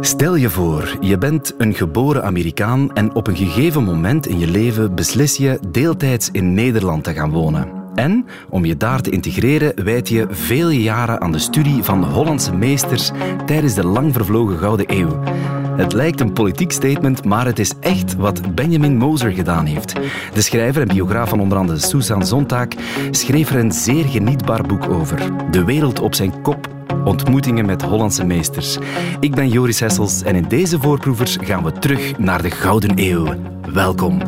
Stel je voor, je bent een geboren Amerikaan en op een gegeven moment in je leven beslis je deeltijds in Nederland te gaan wonen. En om je daar te integreren wijd je vele jaren aan de studie van Hollandse meesters tijdens de lang vervlogen Gouden Eeuw. Het lijkt een politiek statement, maar het is echt wat Benjamin Moser gedaan heeft. De schrijver en biograaf van onder andere Susan Sontag schreef er een zeer genietbaar boek over. De wereld op zijn kop Ontmoetingen met Hollandse meesters. Ik ben Joris Hessels en in deze voorproevers gaan we terug naar de Gouden Eeuw. Welkom.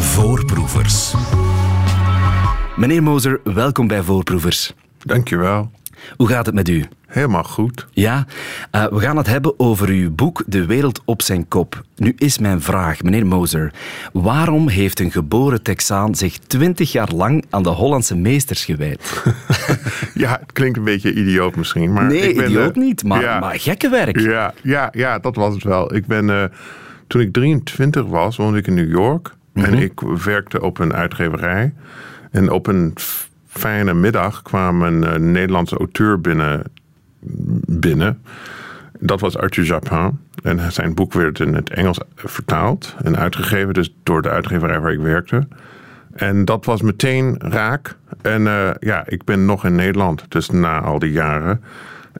Voorproevers. Meneer Moser, welkom bij Voorproevers. Dankjewel. Hoe gaat het met u? Helemaal goed. Ja, uh, we gaan het hebben over uw boek De Wereld op zijn kop. Nu is mijn vraag, meneer Moser. Waarom heeft een geboren Texaan zich twintig jaar lang aan de Hollandse meesters gewijd? ja, het klinkt een beetje idioot misschien. Maar nee, ik ben, idioot uh, niet, maar, ja, maar gekke werk. Ja, ja, ja, dat was het wel. Ik ben, uh, toen ik 23 was, woonde ik in New York. Mm -hmm. En ik werkte op een uitgeverij. En op een fijne middag kwam een uh, Nederlandse auteur binnen, binnen. Dat was Arthur Japin. En zijn boek werd in het Engels vertaald en uitgegeven, dus door de uitgeverij waar ik werkte. En dat was meteen raak. En uh, ja, ik ben nog in Nederland, dus na al die jaren.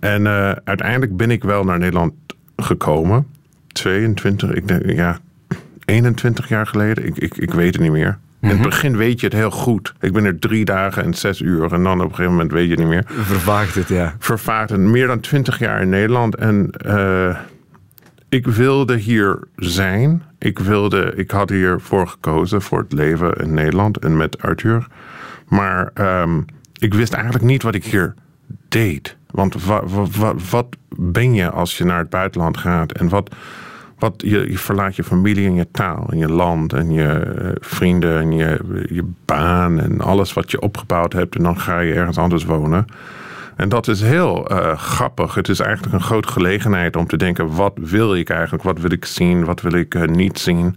En uiteindelijk ben ik wel naar Nederland gekomen. 22, ik denk, ja, 21 jaar geleden. Ik, ik, ik weet het niet meer. In het begin weet je het heel goed. Ik ben er drie dagen en zes uur. En dan op een gegeven moment weet je het niet meer. Vervaagt het, ja. Vervaagt het. Meer dan twintig jaar in Nederland. En uh, ik wilde hier zijn. Ik, wilde, ik had hiervoor gekozen voor het leven in Nederland en met Arthur. Maar um, ik wist eigenlijk niet wat ik hier deed. Want wa, wa, wa, wat ben je als je naar het buitenland gaat? En wat wat, je, je, verlaat je familie en je taal en je land en je vrienden en je, je baan en alles wat je opgebouwd hebt. En dan ga je ergens anders wonen. En dat is heel uh, grappig. Het is eigenlijk een grote gelegenheid om te denken: wat wil ik eigenlijk? Wat wil ik zien? Wat wil ik uh, niet zien?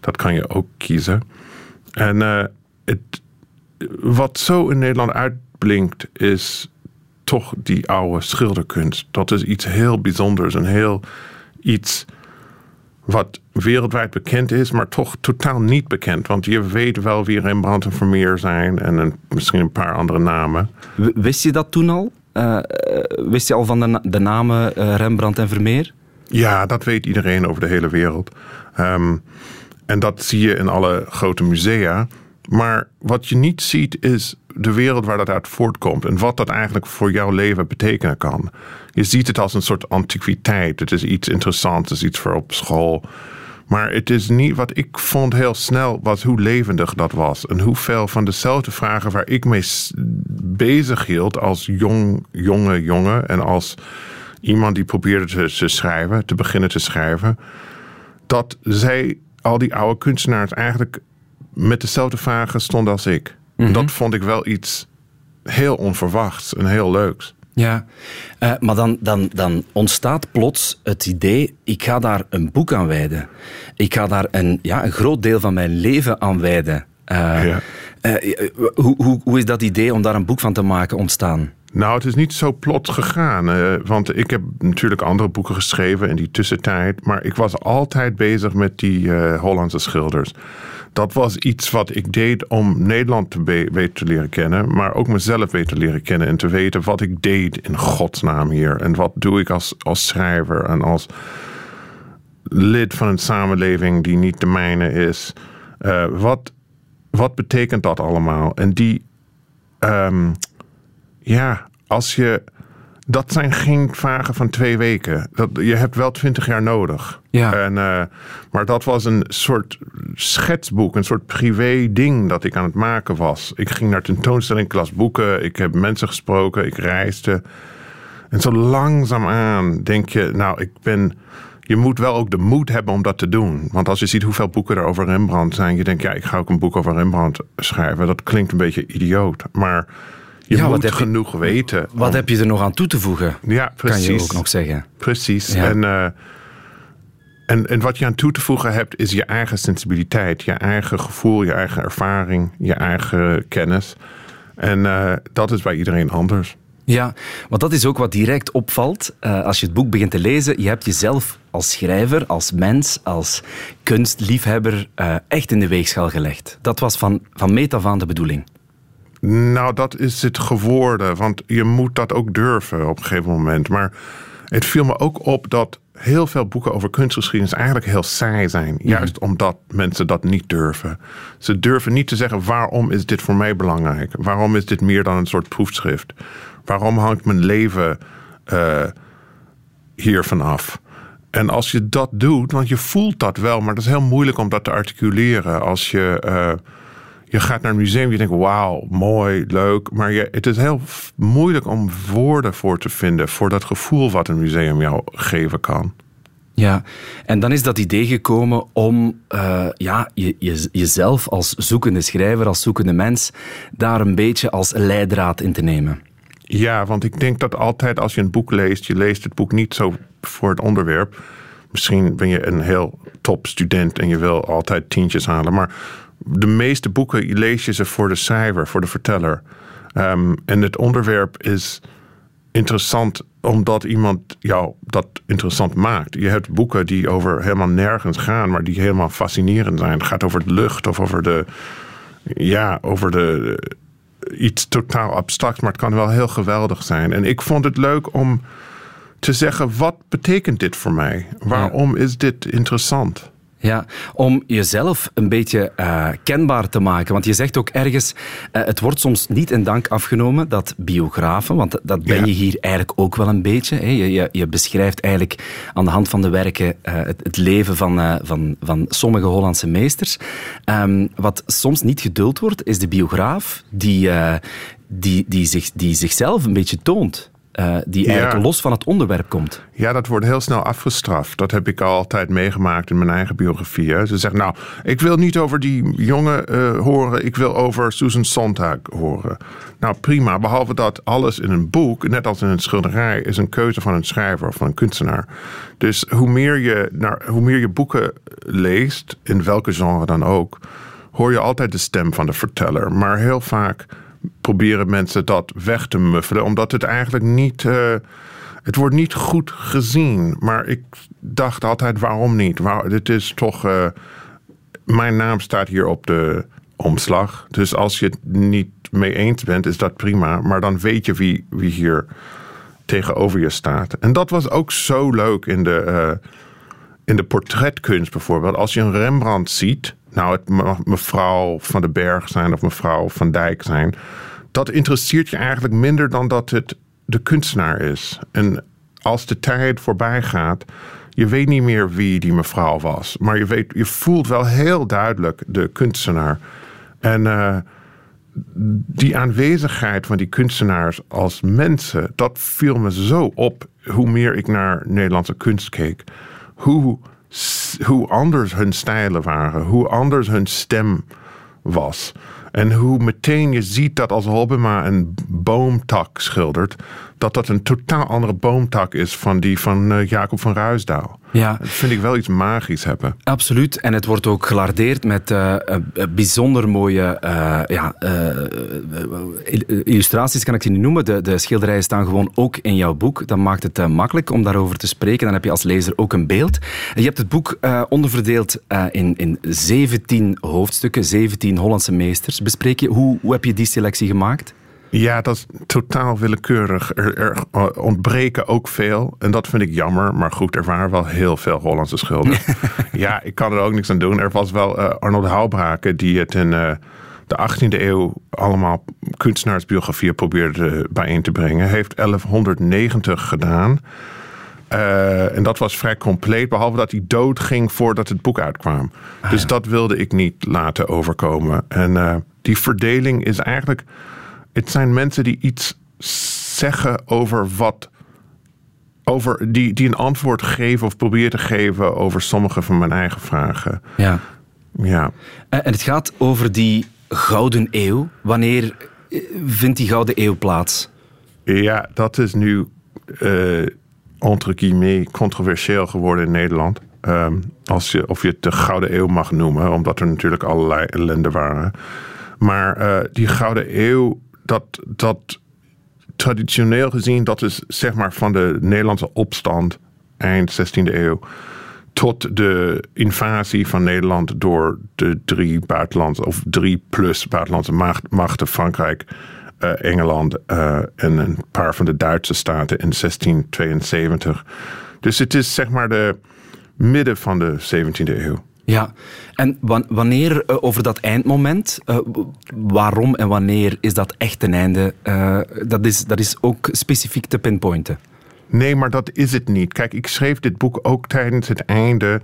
Dat kan je ook kiezen. En het, wat zo in Nederland uitblinkt, is toch die oude schilderkunst. Dat is iets heel bijzonders en heel iets wat wereldwijd bekend is, maar toch totaal niet bekend. Want je weet wel wie Rembrandt en Vermeer zijn en een, misschien een paar andere namen. Wist je dat toen al? Uh, wist je al van de, de namen uh, Rembrandt en Vermeer? Ja, dat weet iedereen over de hele wereld. Um, en dat zie je in alle grote musea. Maar wat je niet ziet is de wereld waar dat uit voortkomt en wat dat eigenlijk voor jouw leven betekenen kan. Je ziet het als een soort antiquiteit. Het is iets interessants, het is iets voor op school. Maar het is niet wat ik vond heel snel, was hoe levendig dat was. En hoeveel van dezelfde vragen waar ik mee bezig hield als jong, jonge jongen. En als iemand die probeerde te, te schrijven, te beginnen te schrijven. Dat zij, al die oude kunstenaars, eigenlijk met dezelfde vragen stonden als ik. Mm -hmm. Dat vond ik wel iets heel onverwachts en heel leuks. Ja, uh, maar dan, dan, dan ontstaat plots het idee, ik ga daar een boek aan wijden. Ik ga daar een, ja, een groot deel van mijn leven aan wijden. Uh, ja. uh, hoe, hoe, hoe is dat idee om daar een boek van te maken ontstaan? Nou, het is niet zo plots gegaan. Uh, want ik heb natuurlijk andere boeken geschreven in die tussentijd. Maar ik was altijd bezig met die uh, Hollandse schilders. Dat was iets wat ik deed om Nederland te beter te leren kennen. Maar ook mezelf beter te leren kennen. En te weten wat ik deed in godsnaam hier. En wat doe ik als, als schrijver en als lid van een samenleving die niet de mijne is. Uh, wat, wat betekent dat allemaal? En die... Um, ja, als je. Dat zijn geen vragen van twee weken. Dat, je hebt wel twintig jaar nodig. Ja. En, uh, maar dat was een soort schetsboek, een soort privé ding dat ik aan het maken was. Ik ging naar tentoonstelling, ik las boeken, ik heb mensen gesproken, ik reisde. En zo langzaamaan denk je, nou, ik ben. Je moet wel ook de moed hebben om dat te doen. Want als je ziet hoeveel boeken er over Rembrandt zijn, je denkt, ja, ik ga ook een boek over Rembrandt schrijven. Dat klinkt een beetje idioot. Maar je ja, moet genoeg je, weten. Wat om... heb je er nog aan toe te voegen? Ja, precies. Kan je ook nog zeggen. Precies. Ja. En, uh, en, en wat je aan toe te voegen hebt, is je eigen sensibiliteit, je eigen gevoel, je eigen ervaring, je eigen kennis. En uh, dat is bij iedereen anders. Ja, want dat is ook wat direct opvalt uh, als je het boek begint te lezen. Je hebt jezelf als schrijver, als mens, als kunstliefhebber uh, echt in de weegschaal gelegd. Dat was van, van meet af aan de bedoeling. Nou, dat is het geworden. Want je moet dat ook durven op een gegeven moment. Maar het viel me ook op dat heel veel boeken over kunstgeschiedenis eigenlijk heel saai zijn. Mhm. Juist omdat mensen dat niet durven. Ze durven niet te zeggen waarom is dit voor mij belangrijk? Waarom is dit meer dan een soort proefschrift? Waarom hangt mijn leven uh, hiervan af? En als je dat doet, want je voelt dat wel, maar dat is heel moeilijk om dat te articuleren. Als je, uh, je gaat naar een museum, je denkt, wauw, mooi, leuk. Maar je, het is heel moeilijk om woorden voor te vinden voor dat gevoel wat een museum jou geven kan. Ja, en dan is dat idee gekomen om uh, ja, je, je, jezelf als zoekende schrijver, als zoekende mens, daar een beetje als leidraad in te nemen. Ja, want ik denk dat altijd als je een boek leest, je leest het boek niet zo voor het onderwerp. Misschien ben je een heel top student en je wil altijd tientjes halen. Maar de meeste boeken lees je ze voor de schrijver, voor de verteller. Um, en het onderwerp is interessant omdat iemand jou dat interessant maakt. Je hebt boeken die over helemaal nergens gaan, maar die helemaal fascinerend zijn. Het gaat over de lucht of over de. Ja, over de iets totaal abstract, maar het kan wel heel geweldig zijn. En ik vond het leuk om te zeggen: wat betekent dit voor mij? Waarom is dit interessant? Ja, om jezelf een beetje uh, kenbaar te maken. Want je zegt ook ergens, uh, het wordt soms niet in dank afgenomen dat biografen, want dat ben je hier eigenlijk ook wel een beetje. Hè. Je, je, je, beschrijft eigenlijk aan de hand van de werken uh, het, het, leven van, van, van sommige Hollandse meesters. Um, wat soms niet geduld wordt, is de biograaf die, die, die, zich, die zichzelf een beetje toont. Uh, die eigenlijk los van het onderwerp komt. Ja, dat wordt heel snel afgestraft. Dat heb ik altijd meegemaakt in mijn eigen biografie. Ze zegt, nou, ik wil niet over die jongen uh, horen, ik wil over Susan Sontag horen. Nou, prima, behalve dat alles in een boek, net als in een schilderij, is een keuze van een schrijver of van een kunstenaar. Dus hoe meer je, naar, hoe meer je boeken leest, in welke genre dan ook, hoor je altijd de stem van de verteller. Maar heel vaak proberen mensen dat weg te muffelen, omdat het eigenlijk niet. Uh, het wordt niet goed gezien. Maar ik dacht altijd: waarom niet? Waar, dit is toch. Uh, mijn naam staat hier op de omslag. Dus als je het niet mee eens bent, is dat prima. Maar dan weet je wie, wie hier tegenover je staat. En dat was ook zo leuk in de, uh, in de portretkunst bijvoorbeeld. Als je een Rembrandt ziet nou het mag mevrouw van den Berg zijn of mevrouw van Dijk zijn. Dat interesseert je eigenlijk minder dan dat het de kunstenaar is. En als de tijd voorbij gaat, je weet niet meer wie die mevrouw was. Maar je, weet, je voelt wel heel duidelijk de kunstenaar. En uh, die aanwezigheid van die kunstenaars als mensen, dat viel me zo op hoe meer ik naar Nederlandse kunst keek. Hoe hoe anders hun stijlen waren, hoe anders hun stem was. En hoe meteen je ziet dat als Hobbema een boomtak schildert, dat dat een totaal andere boomtak is van die van uh, Jacob van Ruisdaal. Ja. Dat vind ik wel iets magisch hebben. Absoluut. En het wordt ook gelardeerd met uh, bijzonder mooie uh, ja, illustraties, kan ik ze niet noemen. De, de, schilderijen staan gewoon ook in jouw boek. Dat maakt het makkelijk om daarover te spreken. Dan heb je als lezer ook een beeld. Je hebt het boek onderverdeeld in, in 17 hoofdstukken, 17 Hollandse meesters. Bespreek je, hoe, hoe heb je die selectie gemaakt? Ja, dat is totaal willekeurig. Er, er, ontbreken ook veel. En dat vind ik jammer. Maar goed, er waren wel heel veel Hollandse schilders. ja, ik kan er ook niks aan doen. Er was wel uh, Arnold Houbraken die het in uh, de 18e eeuw allemaal kunstenaarsbiografieën probeerde bijeen te brengen. Heeft 1190 gedaan. Uh, en dat was vrij compleet, behalve dat hij dood ging voordat het boek uitkwam. Ah, dus dat wilde ik niet laten overkomen. En die verdeling is eigenlijk het zijn mensen die iets zeggen over wat. Over, die, die een antwoord geven of proberen te geven over sommige van mijn eigen vragen. Ja. ja. En het gaat over die gouden eeuw. Wanneer eh, vindt die gouden eeuw plaats? Ja, dat is nu uh, entre guillemets controversieel geworden in Nederland. Um, als je, of je het de Gouden Eeuw mag noemen, omdat er natuurlijk allerlei ellende waren. Maar uh, die Gouden Eeuw dat, dat traditioneel gezien, dat is zeg maar van de Nederlandse opstand eind 16e eeuw tot de invasie van Nederland door de drie buitenlandse of drie plus buitenlandse machten, Frankrijk, uh, Engeland uh, en een paar van de Duitse staten in 1672. Dus het is zeg maar de midden van de 17e eeuw. Ja, en wanneer uh, over dat eindmoment, uh, waarom en wanneer is dat echt een einde? Uh, dat, is, dat is ook specifiek te pinpointen. Nee, maar dat is het niet. Kijk, ik schreef dit boek ook tijdens het einde,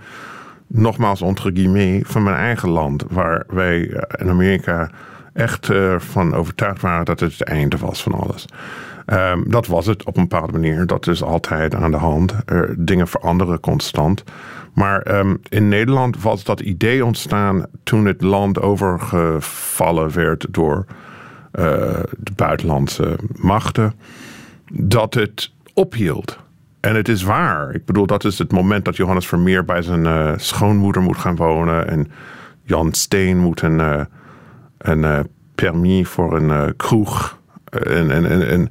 nogmaals entre guillemets, van mijn eigen land. Waar wij in Amerika echt van overtuigd waren dat het het einde was van alles. Um, dat was het op een bepaalde manier. Dat is altijd aan de hand. Dingen veranderen constant. Maar um, in Nederland was dat idee ontstaan toen het land overgevallen werd door uh, de buitenlandse machten. Dat het ophield. En het is waar. Ik bedoel, dat is het moment dat Johannes Vermeer bij zijn uh, schoonmoeder moet gaan wonen. En Jan Steen moet een, uh, een permis voor een kroeg. En, en, en,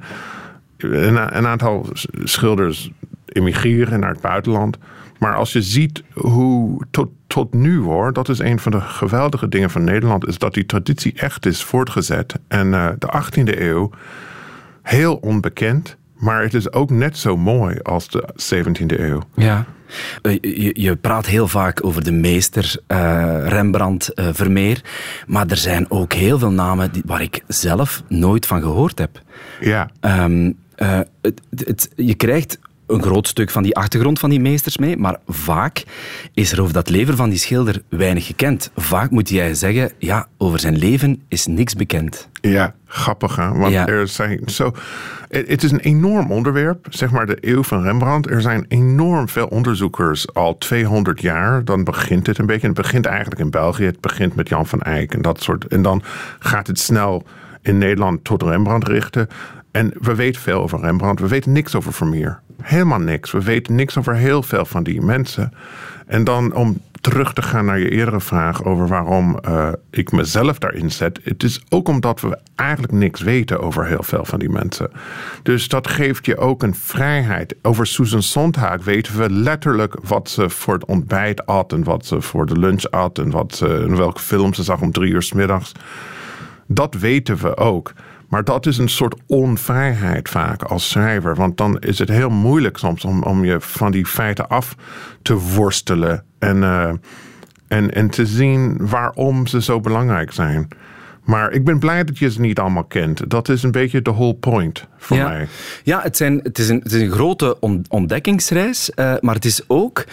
en een aantal schilders emigreren naar het buitenland. Maar als je ziet hoe tot, tot nu hoor, dat is een van de geweldige dingen van Nederland, is dat die traditie echt is voortgezet. En uh, de 18e eeuw, heel onbekend, maar het is ook net zo mooi als de 17e eeuw. Ja. Eh, je, je, praat heel vaak over de meester, uh, Rembrandt, uh, Vermeer. Maar er zijn ook heel veel namen die, waar ik zelf nooit van gehoord heb. Ja. Um, het, het, je krijgt een groot stuk van die achtergrond van die meesters mee, maar vaak is er over dat leven van die schilder weinig gekend. Vaak moet jij zeggen, ja, over zijn leven is niks bekend. Ja, grappig hè? Want er zijn zo... Het is een enorm onderwerp, zeg maar de eeuw van Rembrandt. Er zijn enorm veel onderzoekers al 200 jaar. Dan begint het een beetje. Het begint eigenlijk in België. Het begint met Jan van Eyck en dat soort. En dan gaat het snel in Nederland tot Rembrandt richten. En we weten veel over Rembrandt. We weten niks over Vermeer. Helemaal niks. We weten niks over heel veel van die mensen. En dan om terug te gaan naar je eerdere vraag over waarom uh, ik mezelf daarin zet. Het is ook omdat we eigenlijk niks weten over heel veel van die mensen. Dus dat geeft je ook een vrijheid. Over Susan Sontag weten we letterlijk wat ze voor het ontbijt at en wat ze voor de lunch at en wat ze, welke film ze zag om drie uur s middags. Dat weten we ook. Maar dat is een soort onvrijheid vaak als schrijver. Want dan is het heel moeilijk soms om, om je van die feiten af te worstelen. En, uh, en, en te zien waarom ze zo belangrijk zijn. Maar ik ben blij dat je ze niet allemaal kent. Dat is een beetje de whole point voor mij. Ja, het, zijn, het, is een, het is een grote ontdekkingsreis. Uh, maar het is ook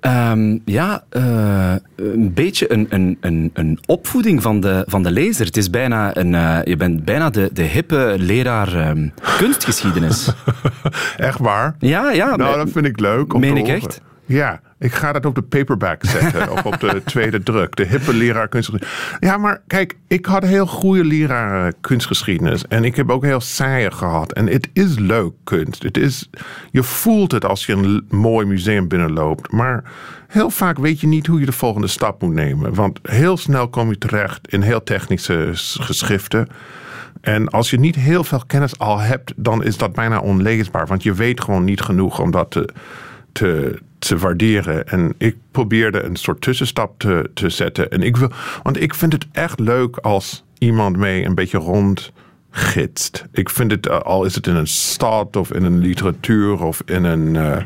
Um, ja, uh, een beetje een, een, een, een, opvoeding van de, van de lezer. Het is bijna een, uh, je bent bijna de, de hippe leraar um, kunstgeschiedenis. echt waar? Ja, ja. Nou, dat vind ik leuk. Om meen te ik horen. echt? Ja, ik ga dat op de paperback zetten. of op de tweede druk. De hippe leraar kunstgeschiedenis. Ja, maar kijk, ik had heel goede leraar kunstgeschiedenis. En ik heb ook heel saaie gehad. En het is leuk, kunst. Het is, je voelt het als je een mooi museum binnenloopt. Maar heel vaak weet je niet hoe je de volgende stap moet nemen. Want heel snel kom je terecht in heel technische geschriften. En als je niet heel veel kennis al hebt, dan is dat bijna onleesbaar. Want je weet gewoon niet genoeg om dat te, te, te waarderen. En ik probeerde een soort tussenstap te, te zetten. En ik wil, want ik vind het echt leuk als iemand mee een beetje rond gidst. Ik vind het, eh, al is het in een stad of in een literatuur of in een, uh,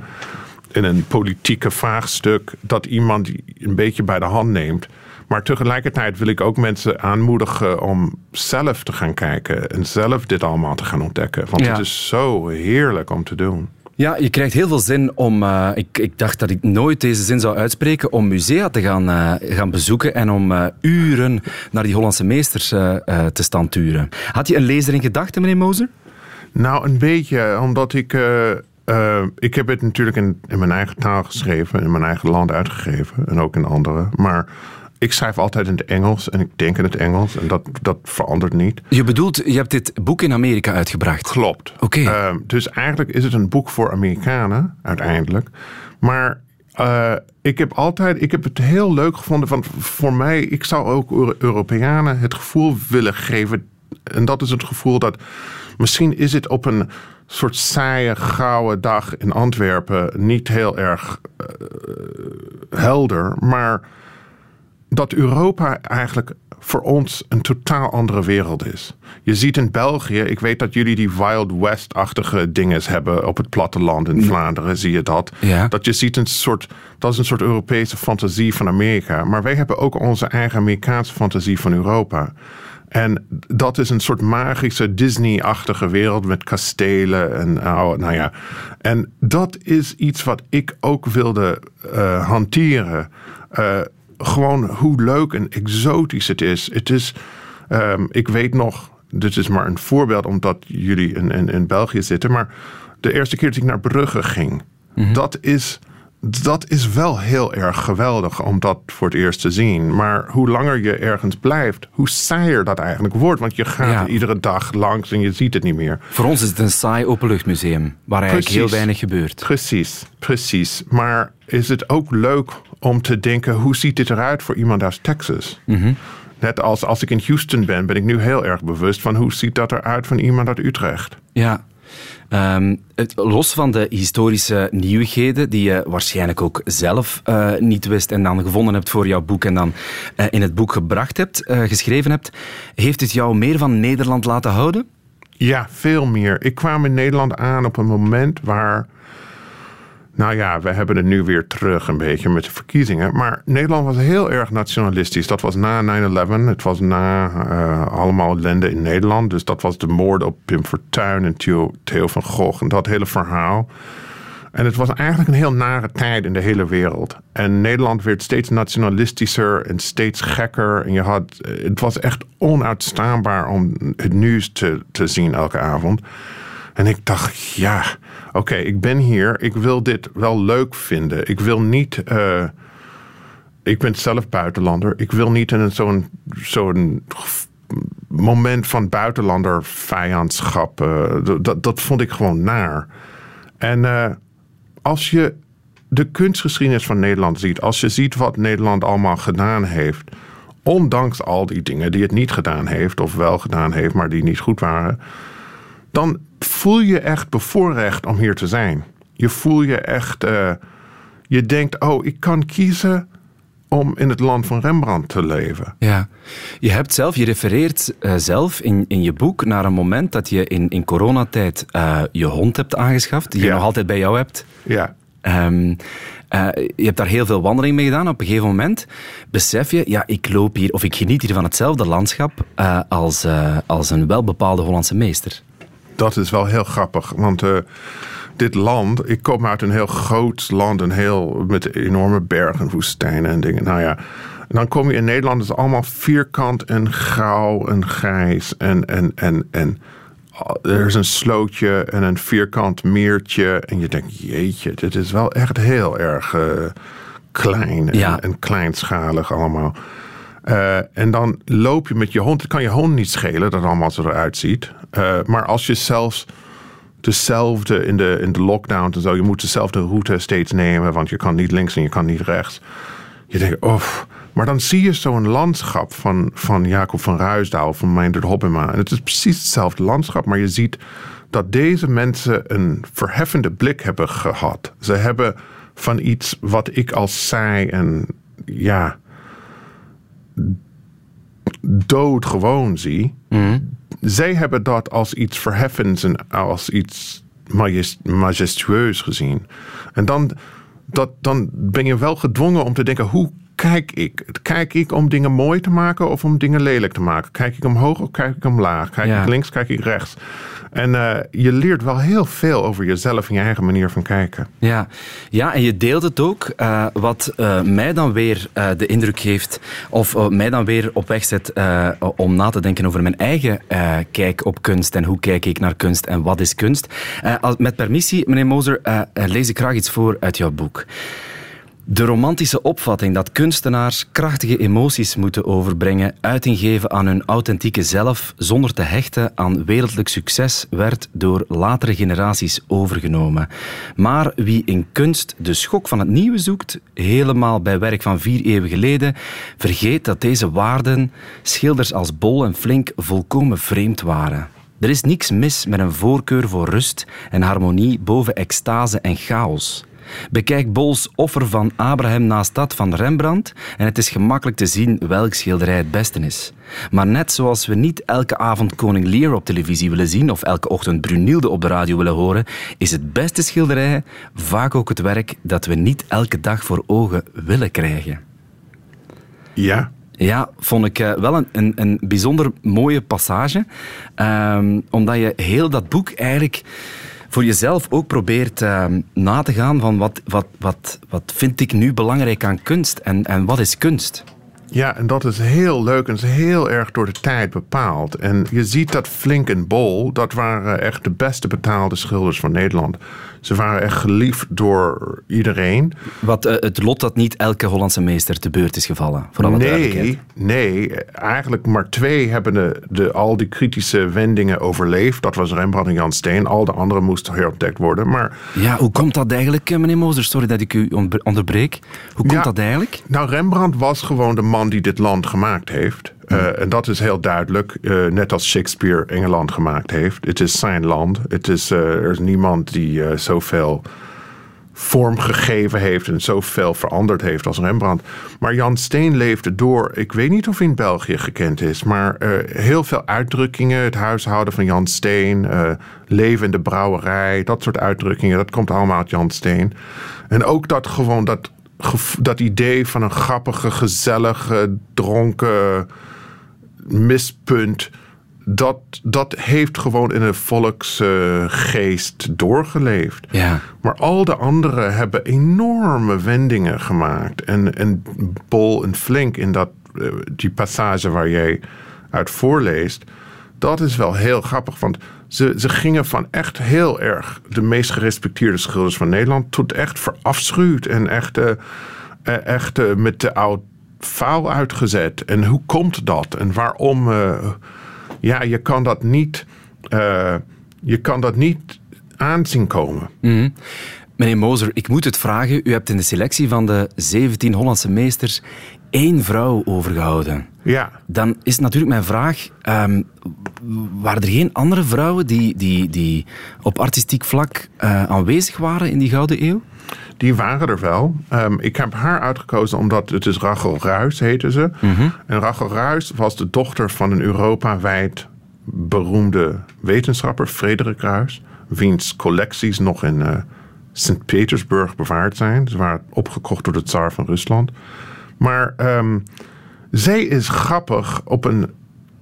in een politieke vraagstuk, dat iemand een beetje bij de hand neemt. Maar tegelijkertijd wil ik ook mensen aanmoedigen om zelf te gaan kijken en zelf dit allemaal te gaan ontdekken. Want Ja. het is zo heerlijk om te doen. Ja, je krijgt heel veel zin om. eh, ik, ik dacht dat ik nooit deze zin zou uitspreken. Om musea te gaan, eh, gaan bezoeken en om eh, uren naar die Hollandse meesters te staan turen. Had je een lezer in gedachten, meneer Moser? Nou, een beetje, omdat ik. ik heb het natuurlijk in, in mijn eigen taal geschreven, in mijn eigen land uitgegeven en ook in andere. Maar ik schrijf altijd in het Engels en ik denk in het Engels en dat, dat verandert niet. Je bedoelt, je hebt dit boek in Amerika uitgebracht. Klopt. Oké. Eh, dus eigenlijk is het een boek voor Amerikanen, uiteindelijk. Maar eh, ik heb altijd, ik heb het heel leuk gevonden. Van voor mij, ik zou ook Euro- Europeanen het gevoel willen geven. En dat is het gevoel dat Misschien is het op een soort saaie, gouden dag in Antwerpen niet heel erg uh, helder, maar dat Europa eigenlijk voor ons een totaal andere wereld is. Je ziet in België, ik weet dat jullie die Wild West-achtige dingen hebben op het platteland in Vlaanderen, zie je dat. Ja. Dat je ziet een soort, dat is een soort Europese fantasie van Amerika. Maar wij hebben ook onze eigen Amerikaanse fantasie van Europa. En dat is een soort magische Disney-achtige wereld met kastelen en oh, nou ja. En dat is iets wat ik ook wilde uh, hanteren. Uh, gewoon hoe leuk en exotisch het is. Het is, um, ik weet nog, dit is maar een voorbeeld omdat jullie in, in, in België zitten, maar de eerste keer dat ik naar Brugge ging, mm -hmm. dat is dat is wel heel erg geweldig om dat voor het eerst te zien. Maar hoe langer je ergens blijft, hoe saaier dat eigenlijk wordt. Want je gaat ja. iedere dag langs en je ziet het niet meer. Voor ons is het een saai openluchtmuseum, waar eigenlijk heel weinig gebeurt. Precies, precies. Maar is het ook leuk om te denken, hoe ziet dit eruit voor iemand uit Texas? Mm -hmm. Net als als ik in Houston ben, ben ik nu heel erg bewust van hoe ziet dat eruit van iemand uit Utrecht. Ja, Um, het, los van de historische nieuwigheden, die je waarschijnlijk ook zelf uh, niet wist en dan gevonden hebt voor jouw boek en dan uh, in het boek gebracht hebt, uh, geschreven hebt, heeft het jou meer van Nederland laten houden? Ja, veel meer. Ik kwam in Nederland aan op een moment waar nou ja, we hebben het nu weer terug een beetje met de verkiezingen. Maar Nederland was heel erg nationalistisch. Dat was na 9-11. Het was na uh, allemaal ellende in Nederland. Dus dat was de moord op Pim Fortuyn en Theo, Theo van Gogh. En dat hele verhaal. En het was eigenlijk een heel nare tijd in de hele wereld. En Nederland werd steeds nationalistischer en steeds gekker. En je had, het was echt onuitstaanbaar om het nieuws te, te zien elke avond. En ik dacht, ja, oké, ik ben hier. Ik wil dit wel leuk vinden. Ik wil niet. Uh, ik ben zelf buitenlander. Ik wil niet in zo'n zo'n moment van buitenlander vijandschap. Uh, dat, dat vond ik gewoon naar. En uh, als je de kunstgeschiedenis van Nederland ziet, als je ziet wat Nederland allemaal gedaan heeft, ondanks al die dingen die het niet gedaan heeft, of wel gedaan heeft, maar die niet goed waren, dan voel je echt bevoorrecht om hier te zijn. Je voel je echt. Uh, je denkt, oh, ik kan kiezen om in het land van Rembrandt te leven. Ja, je hebt zelf, je refereert uh, zelf in, in je boek naar een moment dat je in, in coronatijd uh, je hond hebt aangeschaft, die je nog altijd bij jou hebt. Ja, Ehm, eh, je hebt daar heel veel wandeling mee gedaan. Op een gegeven moment besef je, ja, ik loop hier of ik geniet hier van hetzelfde landschap eh, als, eh, als een welbepaalde Hollandse meester. Dat is wel heel grappig. Want eh, dit land, ik kom uit een heel groot land, een heel, met enorme bergen, woestijnen en dingen. Nou ja, en dan kom je in Nederland, het is allemaal vierkant en grauw en grijs. En, en, en, en oh, er is een slootje en een vierkant meertje. En je denkt, jeetje, dit is wel echt heel erg eh, klein en, Ja. en kleinschalig allemaal. Eh, en dan loop je met je hond. Het kan je hond niet schelen dat allemaal zo eruit ziet. Eh, maar als je zelfs dezelfde in de, in de lockdown en zo, je moet dezelfde route steeds nemen, want je kan niet links en je kan niet rechts. Je denkt, oh, maar dan zie je zo'n landschap van, van Jacob van Ruisdaal, van Meindert Hobbema. En het is precies hetzelfde landschap, maar je ziet dat deze mensen een verheffende blik hebben gehad. Ze hebben van iets wat ik als saai en ja, doodgewoon zie. Zij hebben dat als iets verheffends en als iets majest- majestueus gezien. En dan, dat, dan ben je wel gedwongen om te denken: hoe kijk ik? Kijk ik om dingen mooi te maken of om dingen lelijk te maken? Kijk ik omhoog of kijk ik omlaag? Kijk Ja. ik links, kijk ik rechts? En eh, je leert wel heel veel over jezelf en je eigen manier van kijken. Ja, ja en je deelt het ook. eh, wat eh, mij dan weer de indruk geeft, of mij dan weer op weg zet om na te denken over mijn eigen kijk op kunst en hoe kijk ik naar kunst en wat is kunst. Als- met permissie, meneer Moser, lees ik graag iets voor uit jouw boek. De romantische opvatting dat kunstenaars krachtige emoties moeten overbrengen, uiting geven aan hun authentieke zelf, zonder te hechten aan wereldlijk succes, werd door latere generaties overgenomen. Maar wie in kunst de schok van het nieuwe zoekt, helemaal bij werk van vier eeuwen geleden, vergeet dat deze waarden schilders als Bol en Flink volkomen vreemd waren. Er is niks mis met een voorkeur voor rust en harmonie boven extase en chaos. Bekijk Bols Offer van Abraham naast dat van Rembrandt en het is gemakkelijk te zien welk schilderij het beste is. Maar net zoals we niet elke avond Koning Lear op televisie willen zien of elke ochtend Brunilde op de radio willen horen, is het beste schilderij vaak ook het werk dat we niet elke dag voor ogen willen krijgen. Ja, ja, vond ik uh, wel een, een, een, bijzonder mooie passage. Um, omdat je heel dat boek eigenlijk voor jezelf ook probeert uh, na te gaan van wat, wat, wat, wat vind ik nu belangrijk aan kunst en, en wat is kunst? Ja, en dat is heel leuk en is heel erg door de tijd bepaald. En je ziet dat Flink en Bol, dat waren echt de beste betaalde schilders van Nederland. Ze waren echt geliefd door iedereen. Wat uh, het lot dat niet elke Hollandse meester te beurt is gevallen, voor alle nee, nee, eigenlijk maar twee hebben de, de, al die kritische wendingen overleefd. Dat was Rembrandt en Jan Steen. Al de anderen moesten herontdekt worden. Maar, ja, hoe komt dat eigenlijk, eh, meneer Moser? Sorry dat ik u onderbreek. Hoe komt dat eigenlijk? Nou, Rembrandt was gewoon de man die dit land gemaakt heeft. Uh, en dat is heel duidelijk, uh, net als Shakespeare Engeland gemaakt heeft. Het is zijn land. Het is, uh, er is niemand die zoveel vorm gegeven heeft en zoveel veranderd heeft als Rembrandt. Maar Jan Steen leefde door, ik weet niet of hij in België gekend is, maar heel veel uitdrukkingen. Het huishouden van Jan Steen, leven in de brouwerij, dat soort uitdrukkingen, dat komt allemaal uit Jan Steen. En ook dat gewoon dat, dat idee van een grappige, gezellige, dronken mispunt. Dat, dat heeft gewoon in een volksgeest doorgeleefd. Ja. Maar al de anderen hebben enorme wendingen gemaakt. En, en Bol en Flink in dat, eh, die passage waar jij uit voorleest. Dat is wel heel grappig. Want ze, ze gingen van echt heel erg de meest gerespecteerde schilders van Nederland. tot echt verafschuwd en echt, uh, echt uh, met de oud faal uitgezet. En hoe komt dat? En waarom? Uh, ja, je kan dat niet, uh, je kan dat niet aanzien komen. Mm -hmm. Meneer Moser, ik moet het vragen. U hebt in de selectie van de 17 Hollandse meesters één vrouw overgehouden. Ja. Dan is natuurlijk mijn vraag: um, waren er geen andere vrouwen die, die, die op artistiek vlak uh, aanwezig waren in die Gouden Eeuw? Die waren er wel. Um, ik heb haar uitgekozen omdat het is Rachel Ruis heette ze. Mm -hmm. En Rachel Ruis was de dochter van een Europa-wijd beroemde wetenschapper, Frederik Ruis. Wiens collecties nog in uh, Sint-Petersburg bewaard zijn. Ze waren opgekocht door de tsaar van Rusland. Maar um, zij is grappig op een.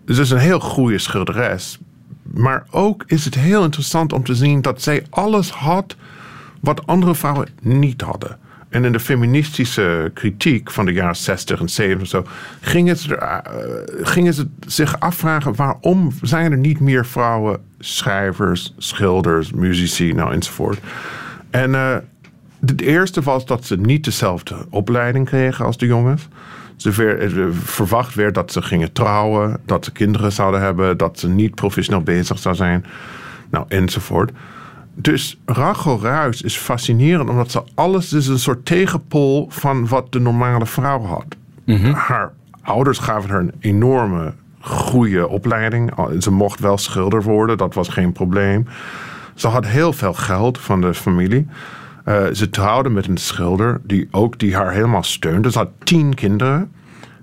Ze is een heel goede schilderes. Maar ook is het heel interessant om te zien dat zij alles had wat andere vrouwen niet hadden. En in de feministische kritiek van de jaren 60 en 70 zo, gingen ze, uh, gingen ze zich afvragen waarom zijn er niet meer vrouwen schrijvers, schilders, muzici, nou enzovoort. En uh, het eerste was dat ze niet dezelfde opleiding kregen als de jongens. Ze werd, verwacht werd dat ze gingen trouwen, dat ze kinderen zouden hebben, dat ze niet professioneel bezig zou zijn, nou enzovoort. Dus Rachel Ruis is fascinerend omdat ze alles is een soort tegenpol van wat de normale vrouw had. Mm -hmm. Haar ouders gaven haar een enorme goede opleiding. Ze mocht wel schilder worden, dat was geen probleem. Ze had heel veel geld van de familie. Uh, ze trouwde met een schilder die ook die haar helemaal steunde. Ze had tien kinderen.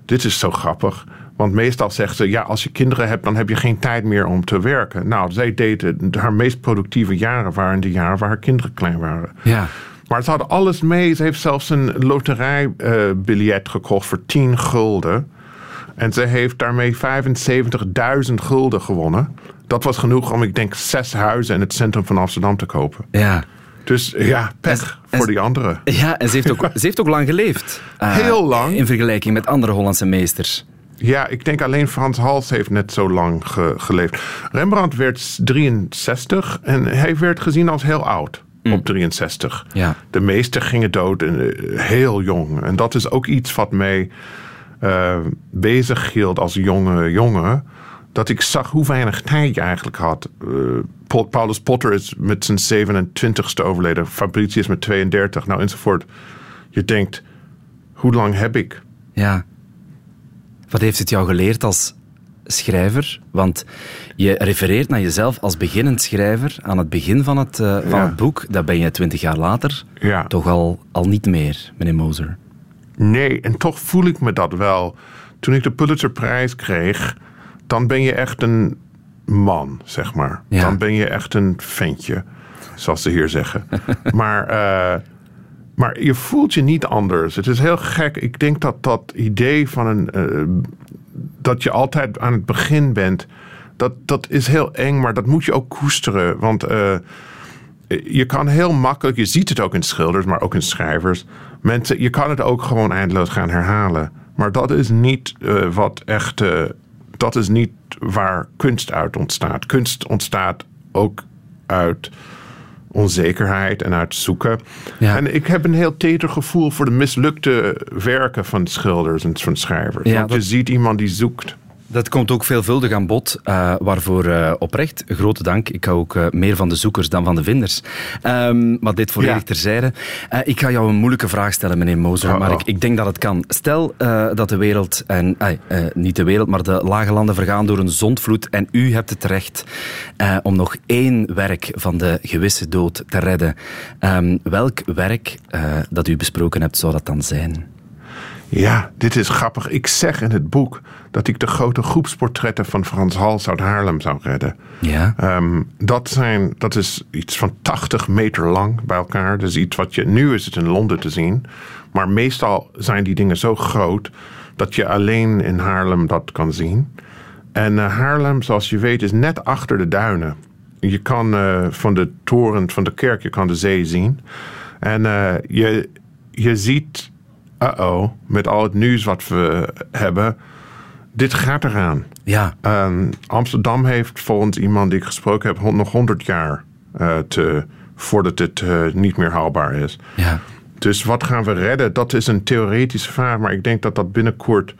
Dit is zo grappig. Want meestal zegt ze, ja, als je kinderen hebt, dan heb je geen tijd meer om te werken. Nou, zij deed haar meest productieve jaren waren de jaren waar haar kinderen klein waren. Ja. Maar ze hadden alles mee. Ze heeft zelfs een loterijbiljet uh, gekocht voor 10 gulden. En ze heeft daarmee 75.000 gulden gewonnen. Dat was genoeg om, ik denk, zes huizen in het centrum van Amsterdam te kopen. Ja. Dus ja, pech en, voor en, die anderen. Ja, en ze heeft ook, ze heeft ook lang geleefd. Uh, Heel lang. In vergelijking met andere Hollandse meesters. Ja, ik denk alleen Frans Hals heeft net zo lang ge geleefd. Rembrandt werd 63 en hij werd gezien als heel oud. Mm. Op 63. Ja. De meesten gingen dood heel jong. En dat is ook iets wat mij uh, bezig hield als jonge jongen. Dat ik zag hoe weinig tijd je eigenlijk had. Uh, Paulus Potter is met zijn 27ste overleden. Fabricius met 32. Nou, enzovoort. Je denkt, hoe lang heb ik? Ja. Wat heeft het jou geleerd als schrijver? Want je refereert naar jezelf als beginnend schrijver aan het begin van het, uh, van het boek. Dat ben je twintig jaar later Ja. toch al, al niet meer, meneer Moser. Nee, en toch voel ik me dat wel. Toen ik de Pulitzerprijs kreeg, dan ben je echt een man, zeg maar. Ja. Dan ben je echt een ventje, zoals ze hier zeggen. maar, eh, maar je voelt je niet anders. Het is heel gek. Ik denk dat dat idee van een. eh, dat je altijd aan het begin bent. Dat, dat is heel eng, maar dat moet je ook koesteren. Want eh, je kan heel makkelijk, je ziet het ook in schilders, maar ook in schrijvers. Mensen, je kan het ook gewoon eindeloos gaan herhalen. Maar dat is niet eh, wat echt. dat is niet waar kunst uit ontstaat. Kunst ontstaat ook uit onzekerheid en uit zoeken. Ja. En ik heb een heel teder gevoel voor de mislukte werken van schilders en van schrijvers. Ja, Want je dat- ziet iemand die zoekt. Dat komt ook veelvuldig aan bod, eh, waarvoor eh, oprecht grote dank. Ik hou ook eh, meer van de zoekers dan van de vinders. Ehm, maar dit volledig Ja. terzijde. Ik ga jou een moeilijke vraag stellen, meneer Moser, Oh, maar oh. ik, ik denk dat het kan. Stel dat de wereld, en, niet de wereld, maar de lage landen vergaan door een zondvloed en u hebt het recht om nog één werk van de gewisse dood te redden. Ehm, welk werk dat u besproken hebt, zou dat dan zijn? Ja, dit is grappig. Ik zeg in het boek dat ik de grote groepsportretten van Frans Hals uit Haarlem zou redden. Ja? Ehm, dat, zijn, dat is iets van 80 meter lang bij elkaar. Dus iets wat je. Nu is het in Londen te zien. Maar meestal zijn die dingen zo groot dat je alleen in Haarlem dat kan zien. En eh, Haarlem, zoals je weet, is net achter de duinen. Je kan eh, van de toren van de kerk, je kan de zee zien. En eh, je, je ziet, uh-oh, met al het nieuws wat we hebben, dit gaat eraan. Ja. Ehm, Amsterdam heeft volgens iemand die ik gesproken heb nog 100 jaar eh, te, voordat het eh, niet meer haalbaar is. Ja. Dus wat gaan we redden? Dat is een theoretische vraag, maar ik denk dat dat binnenkort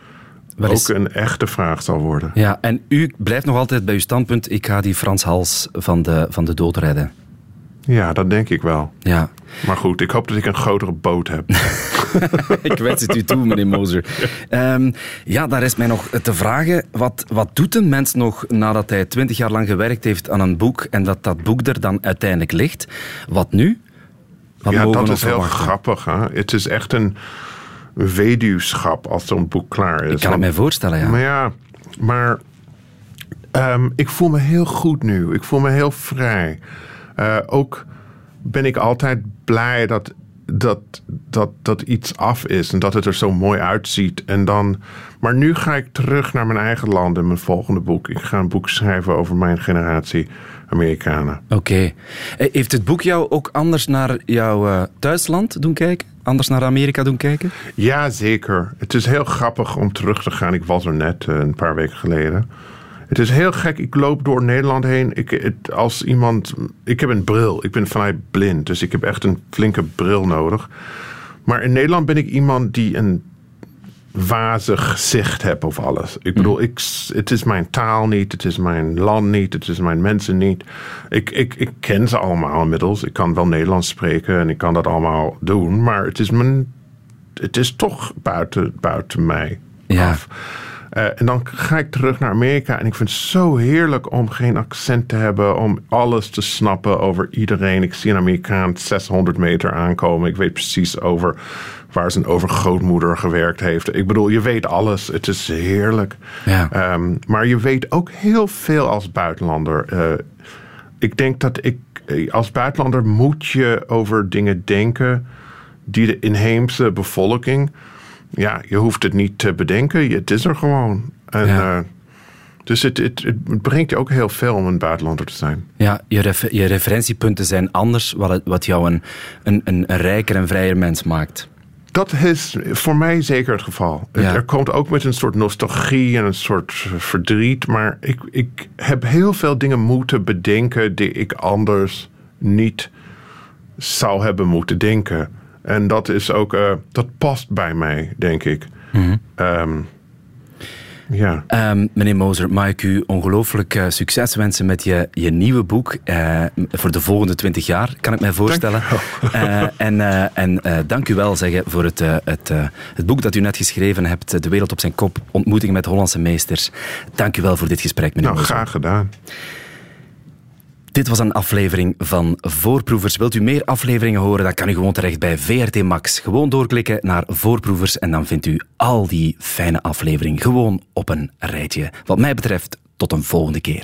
ook is- een echte vraag zal worden. Ja, en u blijft nog altijd bij uw standpunt. Ik ga die Frans Hals van de, van de dood redden. Ja, dat denk ik wel. Ja. Maar goed, ik hoop dat ik een grotere boot heb. Ik wens het u toe, meneer Moser. Ehm, ja, daar is mij nog te vragen. Wat, wat doet een mens nog nadat hij twintig jaar lang gewerkt heeft aan een boek en dat dat boek er dan uiteindelijk ligt? Wat nu? Wat ja, dat is heel grappig. Hè? Het is echt een weduwschap als zo'n boek klaar is. Ik kan het mij voorstellen, ja. Maar ja, maar ehm, ik voel me heel goed nu. Ik voel me heel vrij. Eh, ook ben ik altijd blij dat, dat, dat, dat iets af is en dat het er zo mooi uitziet. En dan, maar nu ga ik terug naar mijn eigen land in mijn volgende boek. Ik ga een boek schrijven over mijn generatie Amerikanen. Oké. Eh, Heeft het boek jou ook anders naar jouw eh, thuisland doen kijken? Anders naar Amerika doen kijken? Ja, zeker. Het is heel grappig om terug te gaan. Ik was er net een paar weken geleden. Het is heel gek. Ik loop door Nederland heen. Ik, het, als iemand, ik heb een bril. Ik ben vanuit blind. Dus ik heb echt een flinke bril nodig. Maar in Nederland ben ik iemand die een wazig zicht heeft op alles. Ik bedoel, ik, het is mijn taal niet. Het is mijn land niet. Het is mijn mensen niet. Ik, ik, ik ken ze allemaal inmiddels. Ik kan wel Nederlands spreken en ik kan dat allemaal doen. Maar het is mijn het is toch buiten, buiten mij Ja. af. Eh, en dan ga ik terug naar Amerika en ik vind het zo heerlijk om geen accent te hebben, om alles te snappen over iedereen. Ik zie een Amerikaan 600 meter aankomen. Ik weet precies over waar zijn overgrootmoeder gewerkt heeft. Ik bedoel, je weet alles. Het is heerlijk. Ja. Ehm, maar je weet ook heel veel als buitenlander. Eh, ik denk dat ik eh, als buitenlander moet je over dingen denken die de inheemse bevolking. Ja, je hoeft het niet te bedenken. Het is er gewoon. En, Ja. eh, dus het, het, het brengt je ook heel veel om een buitenlander te zijn. Ja, je, refer- je referentiepunten zijn anders, wat, het- wat jou een, een, een, een rijker en vrijer mens maakt. Dat is voor mij zeker het geval. Ja. Er komt ook met een soort nostalgie en een soort verdriet. Maar ik, ik heb heel veel dingen moeten bedenken die ik anders niet zou hebben moeten denken. En dat is ook, eh, dat past bij mij, denk ik. Ehm, Ja. Um, meneer Moser, mag ik u ongelooflijk uh, succes wensen met je, je nieuwe boek uh, voor de volgende twintig jaar, kan ik mij voorstellen. Uh, en en dank u wel zeggen voor het, het, het boek dat u net geschreven hebt, De Wereld op zijn kop, ontmoetingen met Hollandse meesters. Dank u wel voor dit gesprek, meneer nou, Moser. Graag gedaan. Dit was een aflevering van Voorproevers. Wilt u meer afleveringen horen, dan kan u gewoon terecht bij VRT Max. Gewoon doorklikken naar Voorproevers en dan vindt u al die fijne afleveringen gewoon op een rijtje. Wat mij betreft, tot een volgende keer.